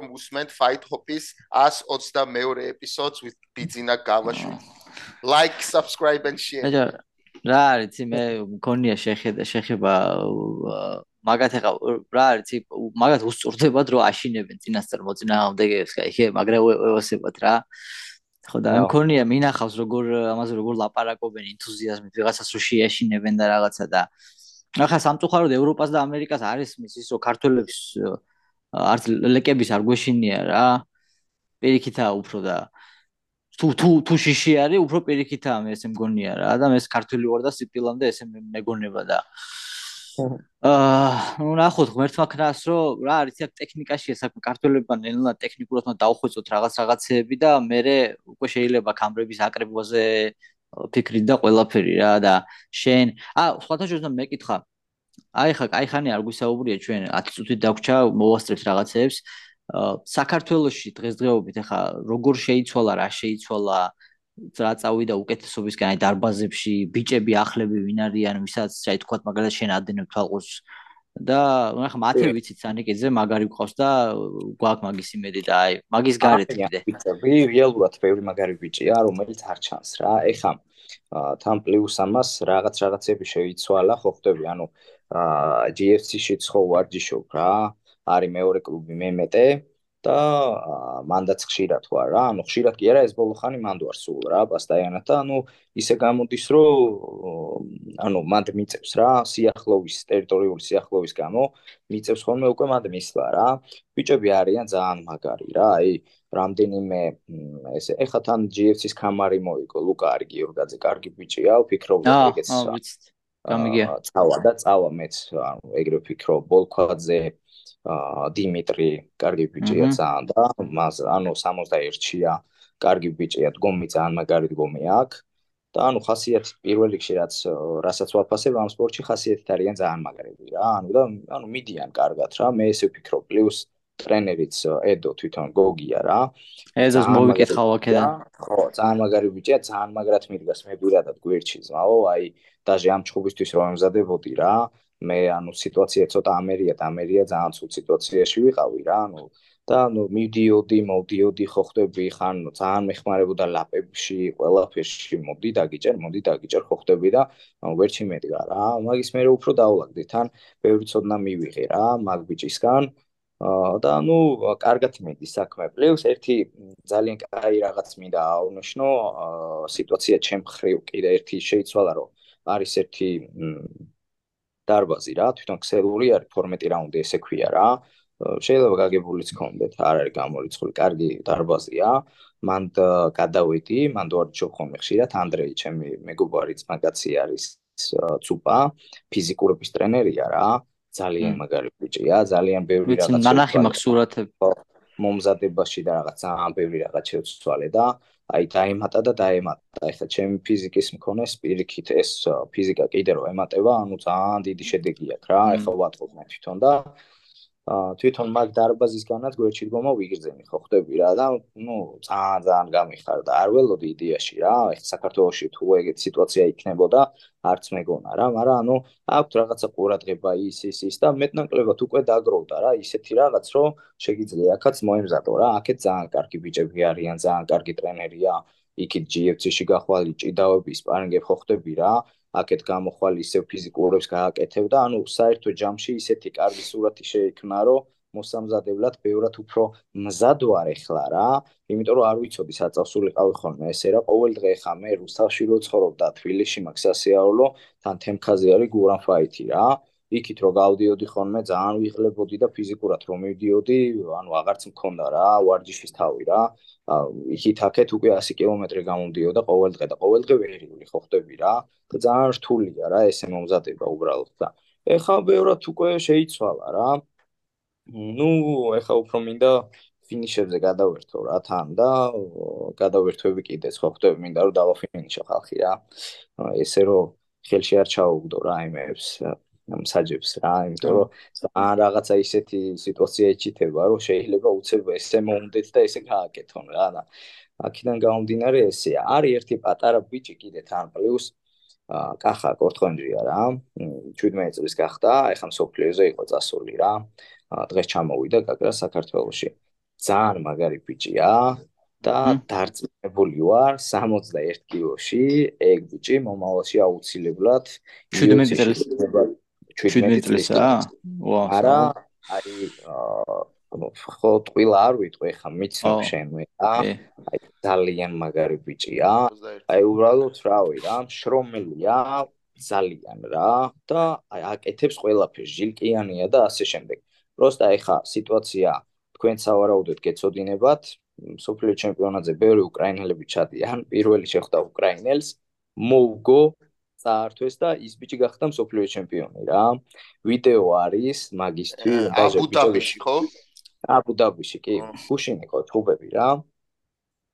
Yeah. უსმენთ Fight Hop-ის 122 ეპიზოდს with Bizina Gavashi. Like, subscribe and share. აჯა რა არის მე მქონია შეხედა შეხება მაგათ ახლა რა არის მაგათ უსწორდებათ რომ აშინებენ წინასწარ მოწინააღმდეგეებს ხე მაგრამ ევასებათ რა ხო და მქონია მინახავს როგორ ამაზე როგორ ლაპარაკობენ ენთუზიაზმით ვიღაცას რო შეაშინებენ და რაღაცა და ახლა სამწუხაროდ ევროპას და ამერიკას არის მის ისო ქართველებს არც ლეკების არ გვეშინია რა. პირიქითაა უფრო და თუ თუ თუ შიში არის, უფრო პირიქითაა მე ესე მგონია რა. და მე ქართული ვარ და სიპილამდე ესე მეგონება და აა ნუ ნახოთ ღმერთმა ქნას რომ რა არის აქ ტექნიკაშია საქმე ქართველებმა ნელა ტექნიკურად უნდა დაუხვეწოთ რაღაც რაღაცეები და მე უკვე შეიძლება კამბრების აკრებვაზე ფიქრი და ყველაფერი რა და შენ. აა სხვათა შორის მე მეკითხა აი ხა აი ხანი არ გვისაუბრია ჩვენ 10 წუთით დაგვრჩა მოვასწრებთ რაღაცეებს საქართველოსში დღესდღეობით ახლა როგორ შეიცვალა რა შეიცვალა რა წავიდა უკეთესობისკენ აი დარბაზებში ბიჭები ახლები ვინ არიან ვისაც აი თქვა მაგალითად შენ ადენებ თვალყოს. და ახლა მათე ვიცით სანიკეზე მაგარი ყავს და გვაქვს მაგის იმედი და აი მაგის გარეთ კიდე. ბიჭები რეალურად ბევრი მაგარი ბიჭია რომელიც არ ჩანს რა. ეხა თან პლუს ამას რაღაც რაღაცები შეიცვალა ხო ხდები ანუ აა GFC-შიც ხო ვარჯიშობ რა. არის მეორე კლუბი მემეტე და მანდაც ხშირად ვარ რა. ანუ ხშირად კი არა ეს ბოლო ხანი მანდ ვარ სულ რა, პასტაიანად და ანუ ისე გამოდის რომ ანუ მანდ მიწევს რა, სიახლოვის ტერიტორიული სიახლოვის გამო მიწევს ხოლმე უკვე მანდ მისვლა რა. ბიჭები არიან ძალიან მაგარი რა. აი რამდენიმე ესე ეხლა თან GFC-ს კამარი მოიგო ლუკა არგიორგაძე კარგი ბიჭია ვფიქრობ რომ ეგეც აა ვიცით გამიგია წავა და წავა მეც ანუ ეგრე ვფიქრობ ბოლქვაძე დიმიტრი კარგი ბიჭია ძალიან და მას ანუ 61-ია კარგი ბიჭია დგომი ძალიან მაგარი დგომი აქვს და ანუ ხასიათი პირველ რიგში რაც რასაც ვაფასებ ამ სპორტში ხასიათით არიან ძალიან მაგარები რა ანუ და ანუ მიდიან კარგად რა. მე ესე ვფიქრობ პლუს ტრენერიც ედო თვითონ გოგია რა. ეზოს მოვიკითხავ აქედან. ხო ძალიან მაგარი ბიჭია ძალიან მაგრად მიდგას მე პირადად გვერდში ზმაო აი დაჟე ამ ჩხუბისთვის რომ ემზადებოდი რა მე ანუ სიტუაცია ცოტა ამერია და ამერია ძალიან ცუდ სიტუაციაში ვიყავი რა ანუ და ანუ მიდიოდი მოდიოდი ხო ხდები ხან ძალიან მეხმარებოდა ლაპებში ყველაფერში მოდი დაგიჭერ მოდი დაგიჭერ ხო ხდები და ანუ ვერჩი მედგა რა. მაგის მე უფრო დაულაგდი თან ბევრი ცოდნა მივიღე რა მაგ ბიჭისგან და ანუ კარგად მიდის საქმე. პლუს ერთი ძალიან კაი რაღაც მინდა აუნიშნო სიტუაცია ჩემ ხრივ კიდე ერთი შეიცვალა რომ არის ერთი დარბაზი რა თვითონ ქსელური არის 12 რაუნდი ესე ქვია რა. შეიძლება გაგებულიც გქონდეთ არ არის გამორიცხული კარგი დარბაზია. მან გადავედი მან ვარ ჩოხომი ხშირად ანდრეი ჩემი მეგობარი ძმაკაცი არის ცუპა ფიზიკურობის ტრენერია რა. ძალიან მაგარი ბიჭია ძალიან ბევრი რაღაცა ვიცი ნანახი მაქვს სურათები მომზადებაში და რაღაც ძალიან ბევრი რაღაც შეცვალე და აი დაემატა და დაემატა. ეხლა ჩემი ფიზიკის მქონე სპირიქით ეს ფიზიკა კიდე რომ ემატება ანუ ძალიან დიდი შედეგი აქვს რა ეხლა ვატყობ მე თვითონ და თვითონ მაგ დარბაზისგანაც გვერდში დგომა ვიგრძენი ხო ხდები რა და ნუ ძალიან ძალიან გამიხარდა არ ველოდი იდეაში რა ეხლა საქართველოში თუ ეგეთ სიტუაცია იქნებოდა არც მეგონა რა მაგრამ ანუ აქვს რაღაცა ყურადღება ის ის ის და მეტნაკლებად უკვე დაგროვდა რა ისეთი რაღაც რომ შეიძლება აქაც მოემზადო რა აქეთ ძალიან კარგი ბიჭები არიან ძალიან კარგი ტრენერია იქით GFC-ში გახვალ ჭიდაოები სპარინგები ხო ხდები რა აქეთ გამოხვალ ისევ ფიზიკურებს გააკეთებ და ანუ საერთო ჯამში ისეთი კარგი სურათი შეიქმნა, რომ მოსამზადებლად ბევრად უფრო მზად ვარ ეხლა რა. იმიტომ რომ არ ვიცოდი საწავსულიყავი ხოლმე ესე რა ყოველ დღე ხა მე რუსთავში რო ცხოვრობ და თბილისში მაქვს სასიარულო, თან თემქაზე არის გურან ფაითი რა. იქით რო გავდიოდი ხოლმე ძალიან ვიღლებოდი და ფიზიკურად რომ მივდიოდი, ანუ აღარც მქონდა რა, ვარჯიშის თავი რა. იქით აქეთ უკვე 100 კილომეტრი გამომდიოდა ყოველ დღე და ყოველ დღე ვერიული ხო ხდები რა. და ძალიან რთულია რა ესე მომზადება უბრალოდ და ეხა ბევრად უკვე შეიცვალა რა. ну ეხა უფრო მინდა ფინიშებზე გადავერთო რა თან და გადავერთვები კიდეც ხო ხდები მინდა რომ დავაფინიშო ხალხი რა. ესე რომ ხელში არ ჩაუგდო რა იმებს მსაჯებს რა, იმიტომ რომ ან რაღაცა ისეთი სიტუაცია ეჩითება, რომ შეიძლება უცებ ესე მომდეთ და ესე გააკეთონ რა და აქედან გამომდინარე ესეა. არის ერთი პატარა ბიჭი კიდე თან პლუს კახა კორთხონჯია რა. 17 წლის გახდა, ეხლა სოფლიოზე იყო წასული რა. დღეს ჩამოვიდა გაგრა საქართველოში. ძალიან მაგარი ბიჭია. და დარწმუნებული ვარ 61 კილოში ეგ ბიჭი მომავალში აუცილებლად 17 წელს 17 წლისა? ვა. არა, აი ხო ტყილა არ ვიტყვი ხა მიცნობ შენ მე რა. აი ძალიან მაგარი ბიჭია. აი უბრალოდ რავი რა, შრომელია ძალიან რა და აი აკეთებს ყველაფერს, ჟილკიანია და ასე შემდეგ. პროსტა აი ხა სიტუაცია თქვენ სავარაუდოდ გეცოდინებათ, სოფლიო ჩემპიონატზე ბევრი უკრაინელები ჩადიან, პირველი შეხვდა უკრაინელს, მოუგო წაართვეს და ის ბიჭი გახდა მსოფლიო ჩემპიონი რა. ვიდეო არის მაგისტრი აბუდაბიში ხო? აბუდაბიში კი, გუშინი ხო თუბები რა.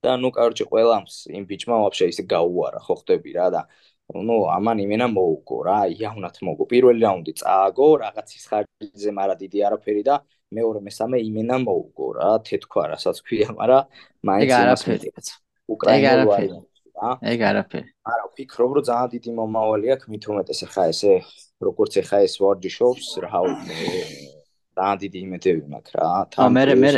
და ნუ კაროჩი ყველამს იმ ბიჭმა ვაფშე ისე გაუარა ხო ხდები რა და ნუ ამან იმენა მოუგო რა, იავნათ მოუგო. პირველი რაუნდი წააგო, რაღაც ის ხარჯზე მარა დიდი არაფერი და მეორე მესამე იმენა მოუგო რა, თეთქვა რასაც ქვია, მაგრამ მაინც იმას მეტიაც. უკრაინული რა. ეგ არაფერი. არა, ვფიქრობ, რომ ძალიან დიდი მომავალი აქვს, მით უმეტეს ახლა ესე, როგორც ახლა ეს ვარჯიშობს, რა ძალიან დიდი იმედები მაქვს რა. ა მე მე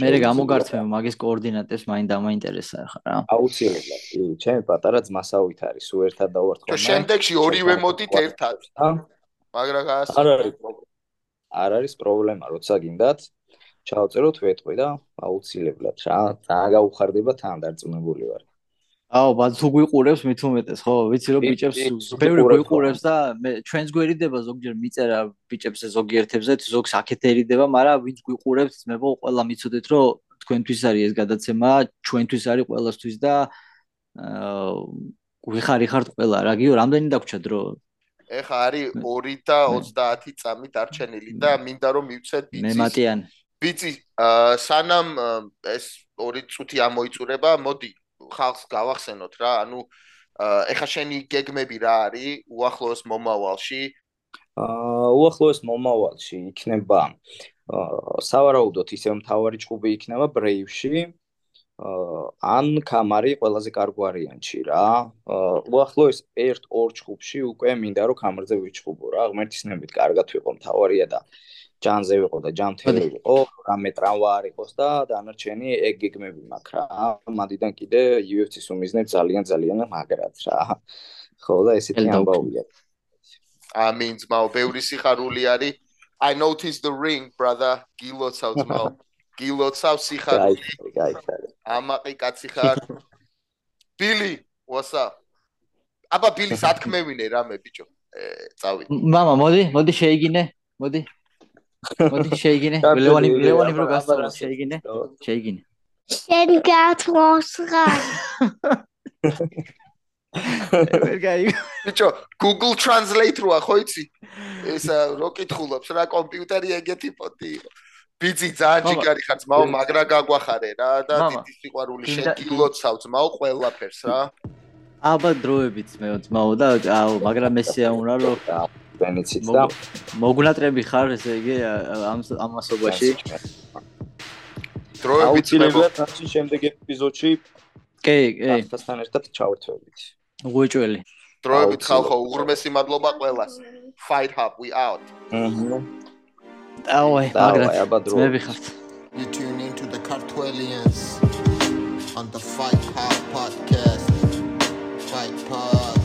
მე გამოგართვე მაგის კოორდინატებს მაინ დამაინტერესა ახლა რა. აუცილებლად. ჩემი პატარა ძმასავით არის, სულ ერთად დავართ ხოლმე. და შემდეგში ორივე მოდით ერთად. მაგრამ გას არ არის არ არის პრობლემა, როცა გინდათ ჩავწეროთ ვეტყვი და აუცილებლად რა. დააგაუხარდება თან დარწმუნებული ვარ. აუ, ბა თუ გვიყურებს მით უმეტეს, ხო, ვიცი რომ ბიჭებს ბევრი გვიყურებს და მე ჩვენს გვერიდება ზოგჯერ მიწერა ბიჭებს ზოგიერთებზე, თუ ზოგს აქეთ ერიდება, მაგრამ ვინც გვიყურებს, მე ბო ყველა მიცოდეთ რომ თქვენთვის არის ეს გადაცემა, ჩვენთვის არის ყველასთვის და აა ვიხარი ხართ ყველა. რა გიო, რამდენი დაგვრჩა დრო? ეხა არის 2 და 30 წამი დარჩენილი და მინდა რომ მივცეთ მე ბიცის. მატიან. ბიცი, აა, სანამ ეს 2 წუთი ამოიწურება, მოდი ხალხს გავახსენოთ რა. ანუ აა, ეხა შენი გეგმები რა არის უახლოეს მომავალში? აა უახლოეს მომავალში იქნება აა სავარაუდოდ ისევ მთავარი ჭუბი იქნება ბრეივში აა ან კამარი ყველაზე კარგ ვარიანტში რა. აა უახლოეს 1-2 ჭუბში უკვე მინდა რომ კამარზე ვიჭუბო რა. ღმერთის ნებით კარგად ვიყო მთავარია და ჯანზე ვიყო და ჯანმრთელი ვიყო, რამე ტრავმა არ იყოს და დანარჩენი ეგ გეგმები მაქვს რა. მანდიდან კიდე UFC-ს უმიზნებ ძალიან ძალიან მაგრად რა. ხო და ესეთი ამბავია. ამინ ძმაო, ბევრი სიხარული არის. I noticed the ring, brother. გილოცავ ძმაო. გილოცავ სიხარული. გაიხარე, ამაყი კაცი ხარ. ბილი, what's up? აბა ბილი სათქმევინე რამე ბიჭო. ე, წავიდე. მამა, მოდი, მოდი შეიგინე. მოდი. მოდი შეიგინე. ლევანი, ლევანი რო აბა, შეიგინე. შეიგინე. შენ გათმოსღა ვერ გაიგო. ბიჭო, Google Translate როა ხო იცი? ეს ა, რო კითხულობს რა კომპიუტერი ეგეთი პოტი იყო. ბიჭი ძალიან ჯიგარი ხარ ძმაო, მაგრა გაგვახარე რა და დიდი სიყვარული შენ გილოცავ ძმაო ყველაფერს რა. აბა დროებით მე ძმაო და აუ, მაგრამ ესეა უნდა რომ ბენიციც და მოგუნატრები ხარ ესე იგი ამ ამასობაში. დროებით თავში შემდეგ ეპიზოდში კი, კი, ახსთან ერთად ჩავერთვებით. უეჭველი. დროებით ხალხო, უღრმესი მადლობა ყველას. Fight Hub, we out. აჰა. დავაი, დრო. ძმები ხართ. You tune into the Cartwellians on the Fight Hard Podcast. Fight Pod.